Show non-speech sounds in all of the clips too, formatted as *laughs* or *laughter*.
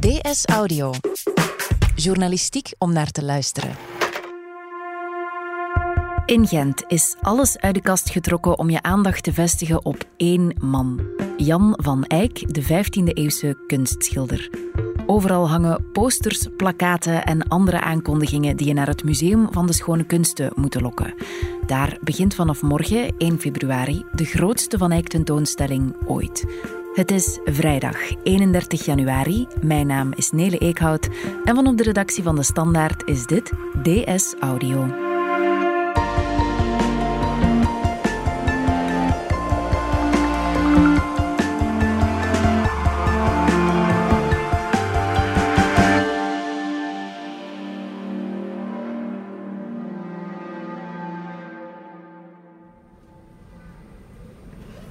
DS Audio. Journalistiek om naar te luisteren. In Gent is alles uit de kast getrokken om je aandacht te vestigen op één man. Jan van Eyck, de 15e-eeuwse kunstschilder. Overal hangen posters, plakaten en andere aankondigingen die je naar het Museum van de Schone Kunsten moeten lokken. Daar begint vanaf morgen, 1 februari, de grootste Van Eyck tentoonstelling ooit. Het is vrijdag 31 januari. Mijn naam is Nele Eekhout en vanop de redactie van De Standaard is dit DS Audio.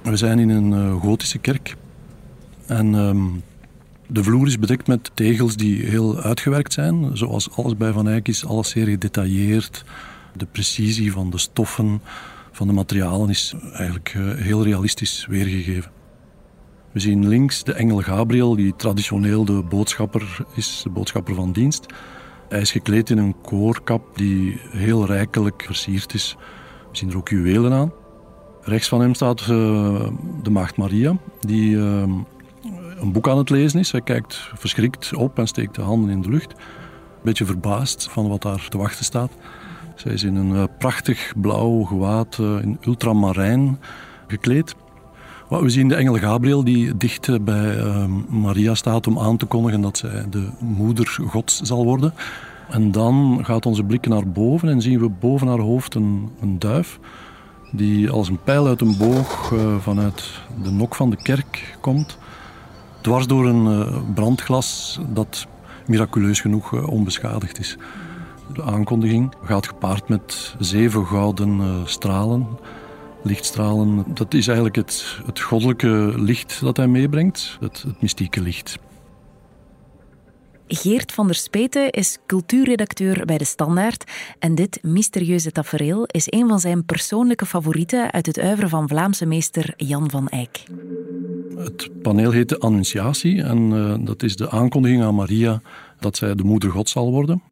We zijn in een uh, gotische kerk. En um, de vloer is bedekt met tegels die heel uitgewerkt zijn. Zoals alles bij Van Eyck is, alles zeer gedetailleerd. De precisie van de stoffen, van de materialen is eigenlijk uh, heel realistisch weergegeven. We zien links de engel Gabriel, die traditioneel de boodschapper is, de boodschapper van dienst. Hij is gekleed in een koorkap die heel rijkelijk versierd is. We zien er ook juwelen aan. Rechts van hem staat uh, de maagd Maria, die uh, een boek aan het lezen is. Hij kijkt verschrikt op en steekt de handen in de lucht. Een beetje verbaasd van wat daar te wachten staat. Zij is in een uh, prachtig blauw gewaad, in ultramarijn gekleed. We zien de engel Gabriel die dicht bij ehm, Maria staat om aan te kondigen dat zij de moeder gods zal worden. En dan gaat onze blik naar boven en zien we boven haar hoofd een, een duif die als een pijl uit een boog vanuit de nok van de kerk komt. Dwars door een uh, brandglas dat miraculeus genoeg uh, onbeschadigd is. De aankondiging gaat gepaard met zeven gouden stralen, lichtstralen. Dat is eigenlijk het, het goddelijke licht dat hij meebrengt, het, het mystieke licht. Geert van der Speten is cultuurredacteur bij De Standaard en dit mysterieuze tafereel is een van zijn persoonlijke favorieten uit het uiveren van Vlaamse meester Jan van Eyck. Het paneel heet de Annunciatie en uh, dat is de aankondiging aan Maria dat zij de moeder God zal worden.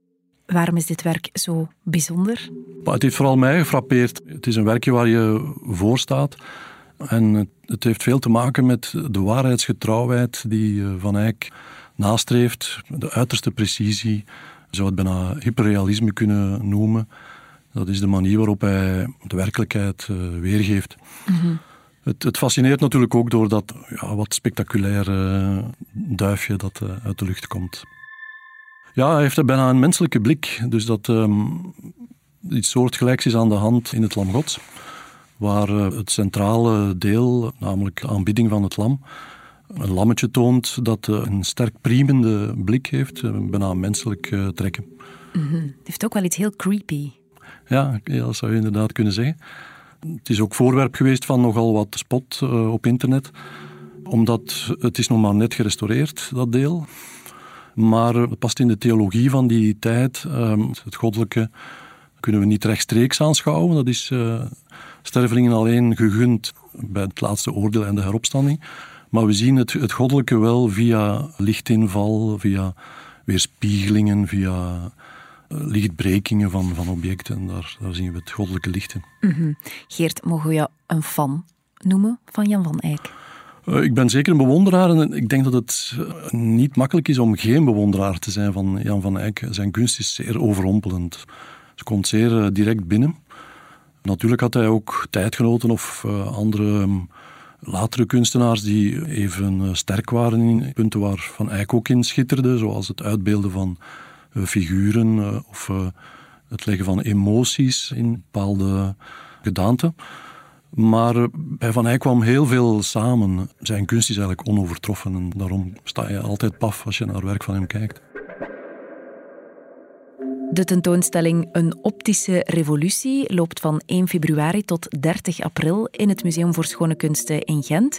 Waarom is dit werk zo bijzonder? Maar het heeft vooral mij gefrappeerd. Het is een werkje waar je voor staat. En het heeft veel te maken met de waarheidsgetrouwheid die eh, Van Eyck nastreeft. De uiterste precisie, zou het bijna hyperrealisme kunnen noemen. Dat is de manier waarop hij de werkelijkheid uh, weergeeft. Mm het, het, fascineert natuurlijk ook door dat ja, wat spectaculaire duifje dat uh, uit de lucht komt. Ja, hij heeft bijna een menselijke blik. Dus dat um, iets soortgelijks is aan de hand in het Lam Gods. Waar uh, het centrale deel, namelijk de aanbidding van het lam, een lammetje toont dat eh, een sterk priemende blik heeft, eh, bijna menselijk eh, trekken. Mm Het heeft ook wel iets heel creepy. Ja, dat zou je inderdaad kunnen zeggen. Het is ook voorwerp geweest van nogal wat spot op internet, omdat het is nog maar net gerestaureerd, dat deel. Maar het past in de theologie van die tijd. Ehm, het goddelijke kunnen we niet rechtstreeks aanschouwen. Dat is stervelingen alleen gegund bij het laatste oordeel en de heropstanding. Maar we zien het, het goddelijke wel via lichtinval, via weerspiegelingen, via uh, lichtbrekingen van, van objecten. Daar, daar zien we het goddelijke lichten. Mm -hmm. Geert, mogen we jou een fan noemen van Jan van Eyck? Uh, ik ben zeker een bewonderaar en ik denk dat het uh, niet makkelijk is om geen bewonderaar te zijn van Jan van Eyck. Zijn kunst is zeer overrompelend. Ze komt zeer direct binnen. Natuurlijk had hij ook tijdgenoten of andere um, latere kunstenaars die even eh, sterk waren in punten waar Van Eyck ook in schitterde, zoals het uitbeelden van figuren uh, of uh, het leggen van emoties in bepaalde gedaanten. Maar bij Van Eyck kwam heel veel samen. Zijn kunst is eigenlijk onovertroffen en daarom sta je altijd paf als je naar werk van hem kijkt. De tentoonstelling Een optische revolutie loopt van 1 februari tot 30 april in het Museum voor Schone Kunsten in Gent.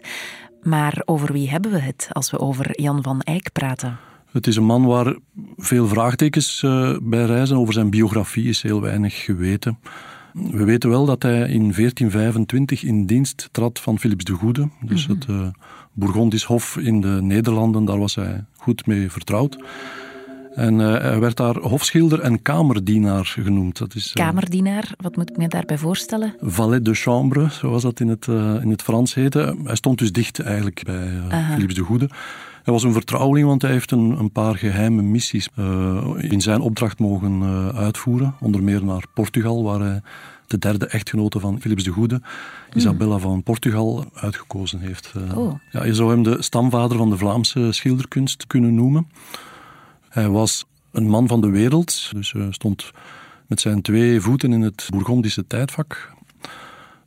Maar over wie hebben we het als we over Jan van Eyck praten? Het is een man waar veel vraagtekens uh, bij reizen. Over zijn biografie is heel weinig geweten. We weten wel dat hij in 1425 in dienst trad van Philips de Goede, dus mm -hmm. het uh, Bourgondisch Hof in de Nederlanden. Daar was hij goed mee vertrouwd. En uh, hij werd daar hofschilder en kamerdienaar genoemd. Dat is, uh, kamerdienaar, wat moet ik me daarbij voorstellen? Valet de chambre, zoals dat in het, uh, in het Frans heette. Hij stond dus dicht eigenlijk bij Philips de Goede. Hij was een vertrouweling, want hij heeft een, een paar geheime missies in zijn opdracht mogen uitvoeren. Onder meer naar Portugal, waar hij de derde echtgenote van Philips de Goede, Isabella hmm. van Portugal, uitgekozen heeft. Oh. Ja, je zou hem de stamvader van de Vlaamse schilderkunst kunnen noemen. Hij was een man van de wereld, dus stond met zijn twee voeten in het Bourgondische tijdvak.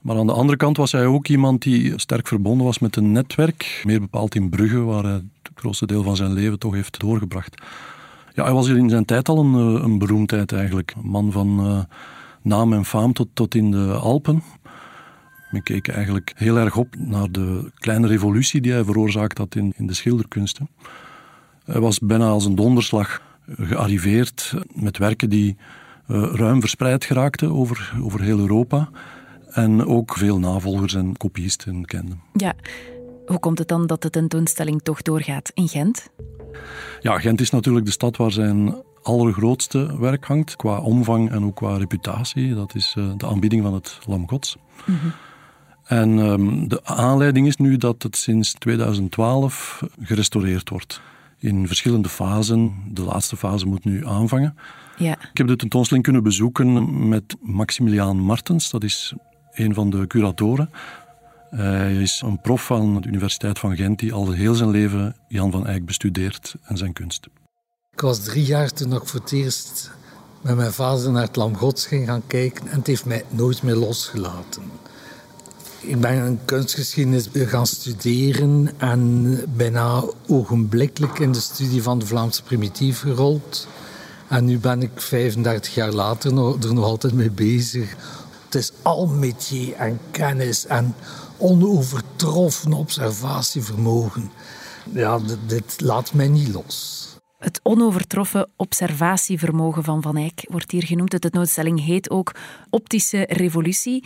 Maar aan de andere kant was hij ook iemand die sterk verbonden was met een netwerk, meer bepaald in Brugge, waar hij grootste deel van zijn leven toch heeft doorgebracht. Ja, hij was in zijn tijd al een, eh, een beroemdheid eigenlijk. Een man van uh, naam en faam tot, tot in de Alpen. Men keek eigenlijk heel erg op naar de kleine revolutie die hij veroorzaakt had in, in de schilderkunsten. Hij was bijna als een donderslag gearriveerd met werken die uh, ruim verspreid geraakten over, over heel Europa. En ook veel navolgers en kopiisten kenden. Ja, hoe komt het dan dat de tentoonstelling toch doorgaat in Gent? Ja, Gent is natuurlijk de stad waar zijn allergrootste werk hangt, qua omvang en ook qua reputatie. Dat is uh, de aanbieding van het Lam Gods. Mm -hmm. En um, de aanleiding is nu dat het sinds 2012 gerestaureerd wordt in verschillende fasen. De laatste fase moet nu aanvangen. Ja. Ik heb de tentoonstelling kunnen bezoeken met Maximiliaan Martens. Dat is een van de curatoren. Hij is een prof van de Universiteit van Gent die al heel zijn leven Jan van Eyck bestudeert en zijn kunst. Ik was drie jaar toen ik voor het eerst met mijn vader naar het Lam Gods ging gaan kijken en het heeft mij nooit meer losgelaten. Ik ben een kunstgeschiedenis gaan studeren en bijna ogenblikkelijk in de studie van de Vlaamse primitief gerold. En nu ben ik 35 jaar later er nog altijd mee bezig. Het is al métier en kennis en onovertroffen observatievermogen. Ja, dit laat mij niet los. Het onovertroffen observatievermogen van Van Eyck wordt hier genoemd. De tentoonstelling heet ook Optische Revolutie.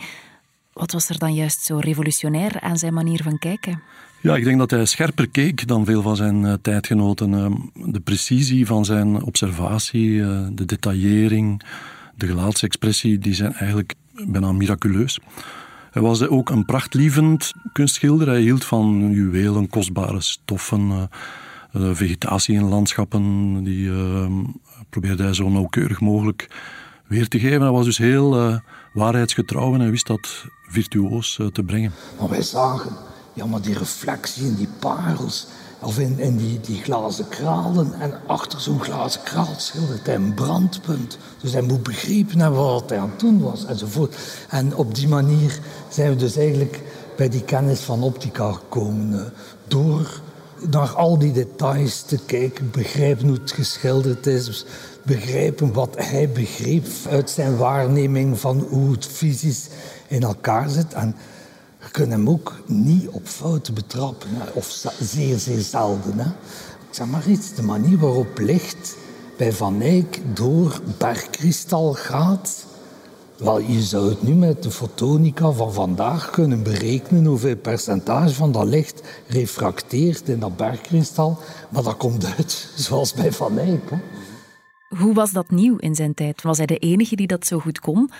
Wat was er dan juist zo revolutionair aan zijn manier van kijken? Ja, ik denk dat hij scherper keek dan veel van zijn uh, tijdgenoten. Uh, de precisie van zijn observatie, uh, de detaillering, de gelaatsexpressie, die zijn eigenlijk bijna miraculeus. Hij was ook een prachtlievend kunstschilder. Hij hield van juwelen, kostbare stoffen, vegetatie in landschappen. Die probeerde hij zo nauwkeurig mogelijk weer te geven. Hij was dus heel waarheidsgetrouw en hij wist dat virtuoos eh, te brengen. Maar wij zagen ja, maar die reflectie in die parels. Of in, die, die glazen kralen. En achter zo'n glazen kraal schildert hij een brandpunt. Dus hij moet begrepen hebben wat hij aan het doen was. Enzovoort. En op die manier zijn we dus eigenlijk bij die kennis van optica gekomen. Eh, door naar al die details te kijken, begrijpen hoe het geschilderd is, begrijpen wat hij begreep uit zijn waarneming van hoe het fysisch in elkaar zit. En je kunt hem ook niet op fouten betrappen, of zeer, zeer zelden. Hè. Ik zeg maar iets, de manier waarop licht bij Van Eyck door bergkristal gaat. Wel, je zou het nu met de fotonica van vandaag kunnen berekenen hoeveel percentage van dat licht refracteert in dat bergkristal. Maar dat komt uit *laughs* zoals bij Van Eyck. Hè. Hoe was dat nieuw in zijn tijd? Was hij de enige die dat zo goed kon?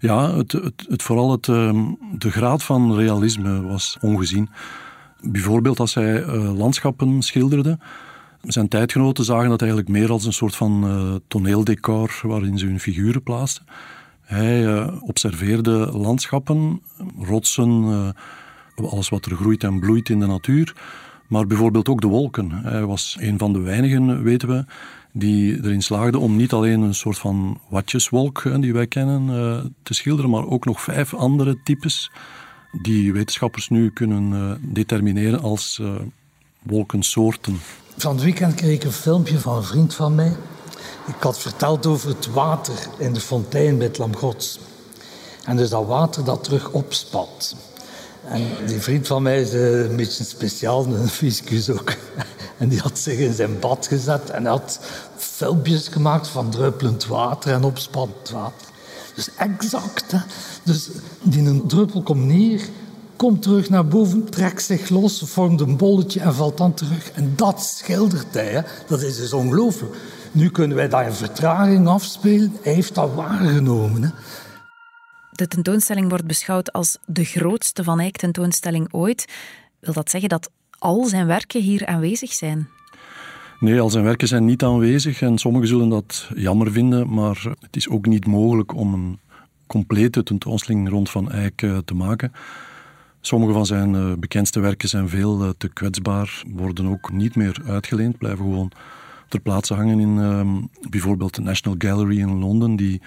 Ja, het, het, het vooral het, ehm, de graad van realisme was ongezien. Bijvoorbeeld als hij uh, landschappen schilderde. Zijn tijdgenoten zagen dat eigenlijk meer als een soort van uh, toneeldecor waarin ze hun figuren plaatsten. Hij uh, observeerde landschappen, rotsen, alles wat er groeit en bloeit in de natuur. Maar bijvoorbeeld ook de wolken. Hij was een van de weinigen, weten we, die erin slaagde om niet alleen een soort van watjeswolk die wij kennen uh, te schilderen, maar ook nog vijf andere types die wetenschappers nu kunnen uh, determineren als uh, wolkensoorten. Van het weekend kreeg ik een filmpje van een vriend van mij. Ik had verteld over het water in de fontein bij het Lam Gods. En dus dat water dat terug opspat. En die vriend van mij is een beetje speciaal, een fysicus ook. *laughs* En die had zich in zijn bad gezet en had filmpjes gemaakt van druppelend water en opspannend water. Dus exact. Hè? Dus die een druppel komt neer komt terug naar boven, trekt zich los, vormt een bolletje en valt dan terug. En dat schildert hij. Hè. Dat is dus ongelooflijk. Nu kunnen wij dat in vertraging afspelen. Hij heeft dat waargenomen. Hè. De tentoonstelling wordt beschouwd als de grootste Van Eyck tentoonstelling ooit. Wil dat zeggen dat al zijn werken hier aanwezig zijn? Nee, al zijn werken zijn niet aanwezig en sommigen zullen dat jammer vinden, maar het is ook niet mogelijk om een complete tentoonstelling rond Van Eyck eh, te maken. Sommige van zijn eh, bekendste werken zijn veel eh, te kwetsbaar, worden ook niet meer uitgeleend, blijven gewoon ter plaatse hangen in ehm, bijvoorbeeld de National Gallery in Londen, die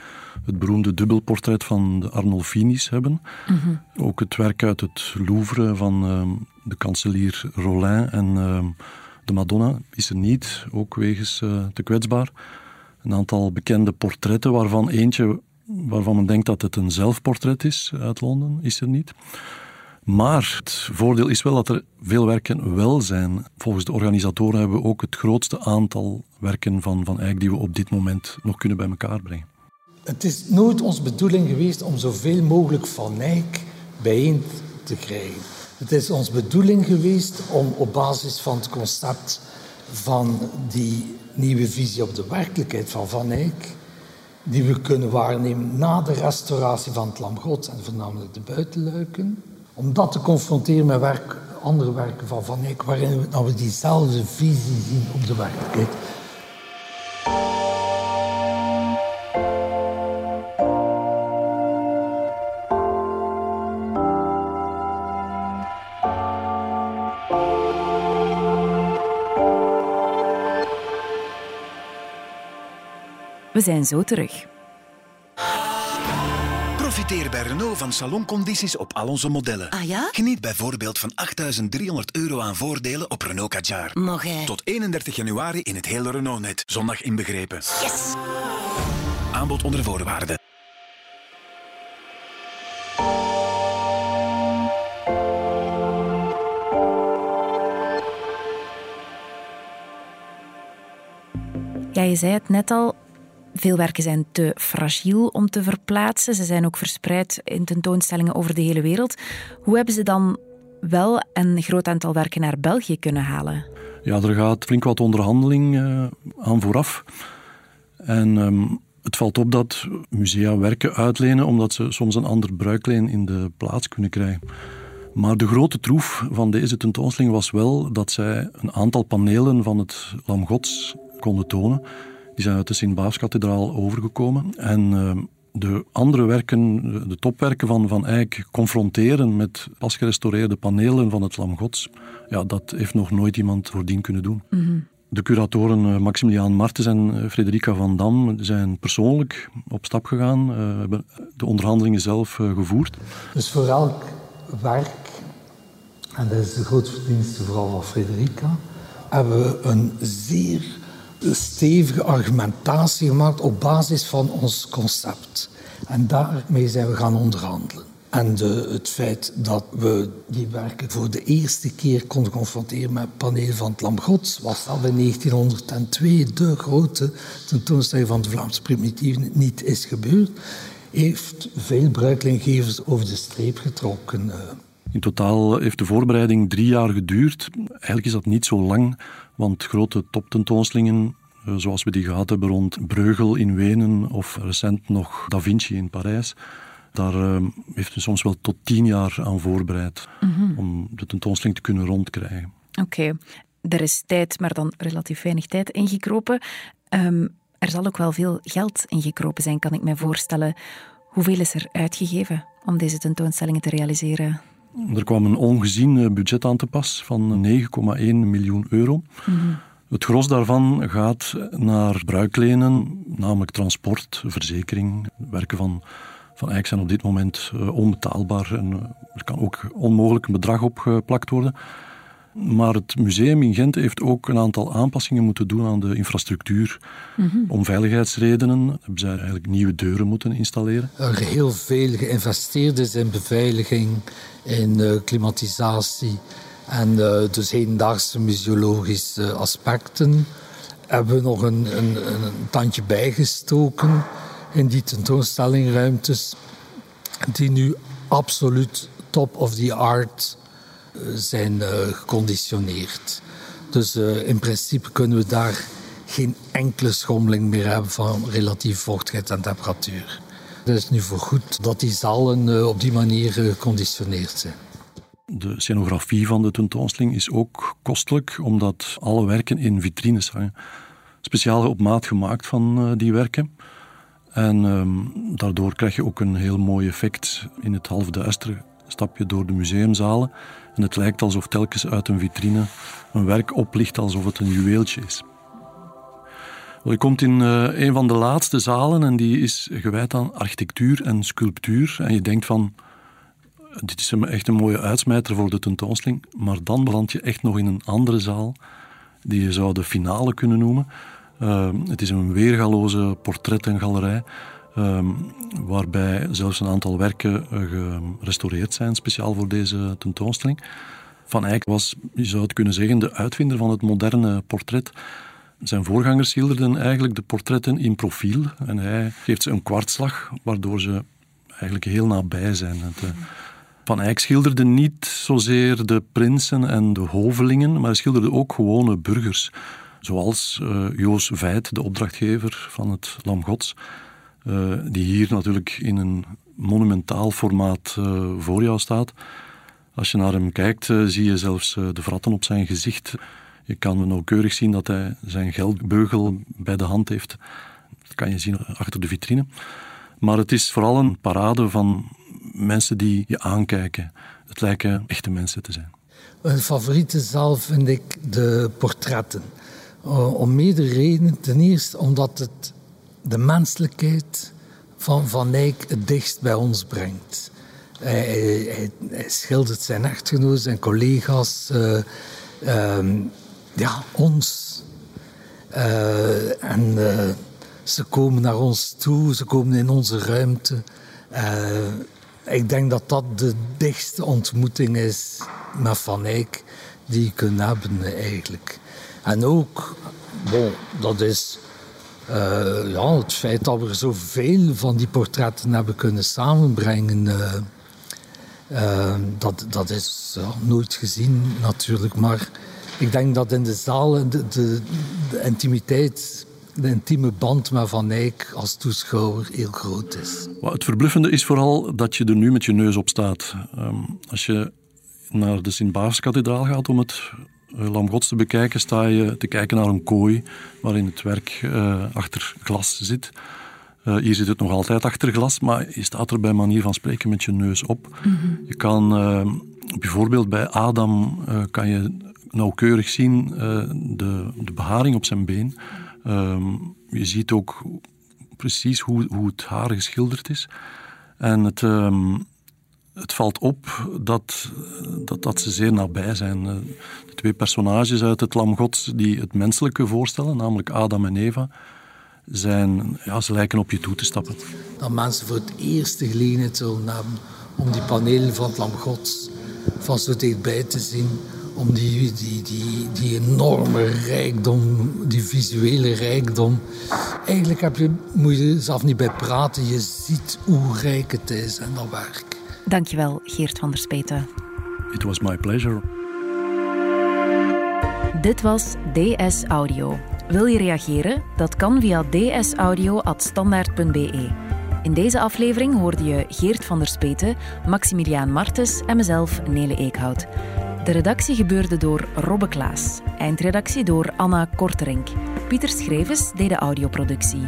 het beroemde dubbelportret van de Arnolfinis hebben. Mhm. Ook het werk uit het Louvre van ehm, de kanselier Rollin en ehm, de Madonna is er niet, ook wegens uh, te kwetsbaar. Een aantal bekende portretten, waarvan eentje waarvan men denkt dat het een zelfportret is uit Londen, is er niet. Maar het voordeel is wel dat er veel werken wel zijn. Volgens de organisatoren hebben we ook het grootste aantal werken van Van Eyck die we op dit moment nog kunnen bij elkaar brengen. Het is nooit onze bedoeling geweest om zoveel mogelijk Van Eyck bijeen te krijgen. Het is onze bedoeling geweest om op basis van het concept van die nieuwe visie op de werkelijkheid van Van Eyck, die we kunnen waarnemen na de restauratie van het Lam Gods en voornamelijk de buitenluiken, om dat te confronteren met werk, andere werken van Van Eyck, waarin we, we diezelfde visie zien op de werkelijkheid. We zijn zo terug. Profiteer bij Renault van saloncondities op al onze modellen. Ah ja? Geniet bijvoorbeeld van 8.300 euro aan voordelen op Renault Kadjar. Tot 31 januari in het hele Renault-net. Zondag inbegrepen. Yes! Aanbod onder voorwaarden. Ja, je zei het net al, veel werken zijn te fragiel om te verplaatsen. Ze zijn ook verspreid in tentoonstellingen over de hele wereld. Hoe hebben ze dan wel een groot aantal werken naar België kunnen halen? Ja, er gaat flink wat onderhandeling uh, aan vooraf. En um, het valt op dat musea werken uitlenen omdat ze soms een ander bruikleen in de plaats kunnen krijgen. Maar de grote troef van deze tentoonstelling was wel dat zij een aantal panelen van het Lam Gods konden tonen die zijn uit de Sint-Baafskathedraal overgekomen. En ehm, de andere werken, de topwerken van Van Eyck, confronteren met pas gerestaureerde panelen van het Lam Gods, ja, dat heeft nog nooit iemand voordien kunnen doen. Mhm. De curatoren eh, Maximiliaan Martens en eh, Frederica van Dam zijn persoonlijk op stap gegaan, uh, hebben de onderhandelingen zelf gevoerd. Dus voor elk werk, en dat is de grootste verdienste vooral van Frederica, hebben we een zeer stevige argumentatie gemaakt op basis van ons concept. En daarmee zijn we gaan onderhandelen. En de, het feit dat we die werken voor de eerste keer konden confronteren met het paneel van het Lam Gods, was al in 1902 de grote tentoonstelling van de Vlaamse primitieven niet is gebeurd, heeft veel bruiklinggevers over de streep getrokken. Eh. In totaal heeft de voorbereiding drie jaar geduurd. Eigenlijk is dat niet zo lang, want grote toptentoonstellingen, eh, zoals we die gehad hebben rond Breugel in Wenen of recent nog Da Vinci in Parijs, daar uh, heeft u soms wel tot tien jaar aan voorbereid Mhm. om de tentoonstelling te kunnen rondkrijgen. Oké, er is tijd, maar dan relatief weinig tijd ingekropen. Ehm, er zal ook wel veel geld ingekropen zijn, kan ik mij voorstellen. Hoeveel is er uitgegeven om deze tentoonstellingen te realiseren? Er kwam een ongezien eh, budget aan te pas van 9,1 miljoen euro. Het gros daarvan gaat naar bruiklenen, namelijk transport, verzekering. Werken van, van Eyck zijn op dit moment eh, onbetaalbaar en eh, er kan ook onmogelijk een bedrag op geplakt worden. Maar het museum in Gent heeft ook een aantal aanpassingen moeten doen aan de infrastructuur. Om veiligheidsredenen hebben zij eigenlijk nieuwe deuren moeten installeren. Er heel veel geïnvesteerd is in beveiliging, in uh, klimatisatie en uh, dus hedendaagse museologische aspecten. Hebben we nog een, een, een tandje bijgestoken in die tentoonstellingruimtes, die nu absoluut top of the art zijn uh, geconditioneerd. Dus uh, in principe kunnen we daar geen enkele schommeling meer hebben van relatief vochtigheid en temperatuur. Het is nu voor goed dat die zalen op die manier geconditioneerd zijn. De scenografie van de tentoonstelling is ook kostelijk, omdat alle werken in vitrines hangen. Speciaal op maat gemaakt van die werken. En um, daardoor krijg je ook een heel mooi effect. In het duister stap je door de museumzalen en het lijkt alsof telkens uit een vitrine een werk oplicht alsof het een juweeltje is. Je komt in uh, een van de laatste zalen en die is gewijd aan architectuur en sculptuur. En je denkt van, dit is echt een mooie uitsmijter voor de tentoonstelling. Maar dan beland je echt nog in een andere zaal, die je zou de finale kunnen noemen. Ehm, het is een weergaloze portret Ehm, waarbij zelfs een aantal werken uh, gerestaureerd zijn, speciaal voor deze tentoonstelling. Van Eyck was, je zou het kunnen zeggen, de uitvinder van het moderne portret. Zijn voorgangers schilderden eigenlijk de portretten in profiel en hij geeft ze een kwartslag, waardoor ze eigenlijk heel nabij zijn. Uh, van Eyck schilderde niet zozeer de prinsen en de hovelingen, maar hij schilderde ook gewone burgers. Zoals uh, Joos Veit, de opdrachtgever van het Lam Gods, uh, die hier natuurlijk in een monumentaal formaat uh, voor jou staat. Als je naar hem kijkt, zie je zelfs de vratten op zijn gezicht. Je kan nauwkeurig zien dat hij zijn geldbeugel bij de hand heeft. Dat kan je zien achter de vitrine. Maar het is vooral een parade van mensen die je aankijken. Het lijken echte mensen te zijn. Mijn favoriete zaal vind ik de portretten. Om meerdere redenen. Ten eerste omdat het de menselijkheid van Van Eyck het dichtst bij ons brengt. Hij, hij, schildert zijn echtgenoot, zijn collega's, uh, uh, ja, ons. Uh, en ze komen naar ons toe, ze komen in onze ruimte. ik denk dat dat de dichtste ontmoeting is met Van Eyck die je kunt hebben eigenlijk. En ook, bon, dat is uh, ja, het feit dat we zoveel van die portretten hebben kunnen samenbrengen. Uh, uh, dat, dat is nooit gezien natuurlijk. Maar ik denk dat in de zaal de, de, intimiteit de intieme band met Van Eyck als toeschouwer heel groot is. Het verbluffende is vooral dat je er nu met je neus op staat. Um, als je naar de Sint-Baafskathedraal gaat om het eh, Lam Gods te bekijken, sta je te kijken naar een kooi waarin het werk uh, achter glas zit. Uh, hier zit het nog altijd achter glas, maar je staat er bij manier van spreken met je neus op. Mm -hmm. Je kan bijvoorbeeld bij Adam kan je nauwkeurig zien de, de beharing op zijn been. Um, je ziet ook precies hoe, hoe het haar geschilderd is. En het, um, het valt op dat, dat, dat ze zeer nabij zijn. Eh, de twee personages uit het Lam Gods die het menselijke voorstellen, namelijk Adam en Eva, zijn, ja, ze lijken op je toe te stappen. Dat mensen voor het eerst de gelegenheid zullen hebben om die panelen van het Lam Gods van zo dichtbij te zien. Om die, die, die, die enorme rijkdom, die visuele rijkdom. Eigenlijk heb je, moet je zelf niet bij praten. Je ziet hoe rijk het is en dat werk. Dankjewel, Geert van der Speten. It was my pleasure. Dit was DS Audio. Wil je reageren? Dat kan via dsaudio.standaard.be. In deze aflevering hoorde je Geert van der Speten, Maximiliaan Martens en mezelf, Nele Eekhout. De redactie gebeurde door Robbe Klaas. Eindredactie door Anna Korterink. Pieter Schrevens deed de audioproductie.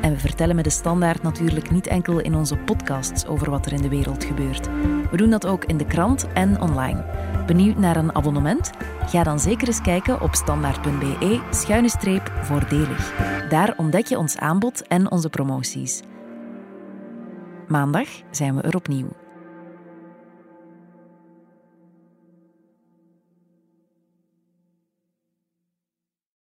En we vertellen met de standaard natuurlijk niet enkel in onze podcasts over wat er in de wereld gebeurt. We doen dat ook in de krant en online. Benieuwd naar een abonnement? Ga dan zeker eens kijken op standaard.be-voordelig. Daar ontdek je ons aanbod en onze promoties. Maandag zijn we er opnieuw.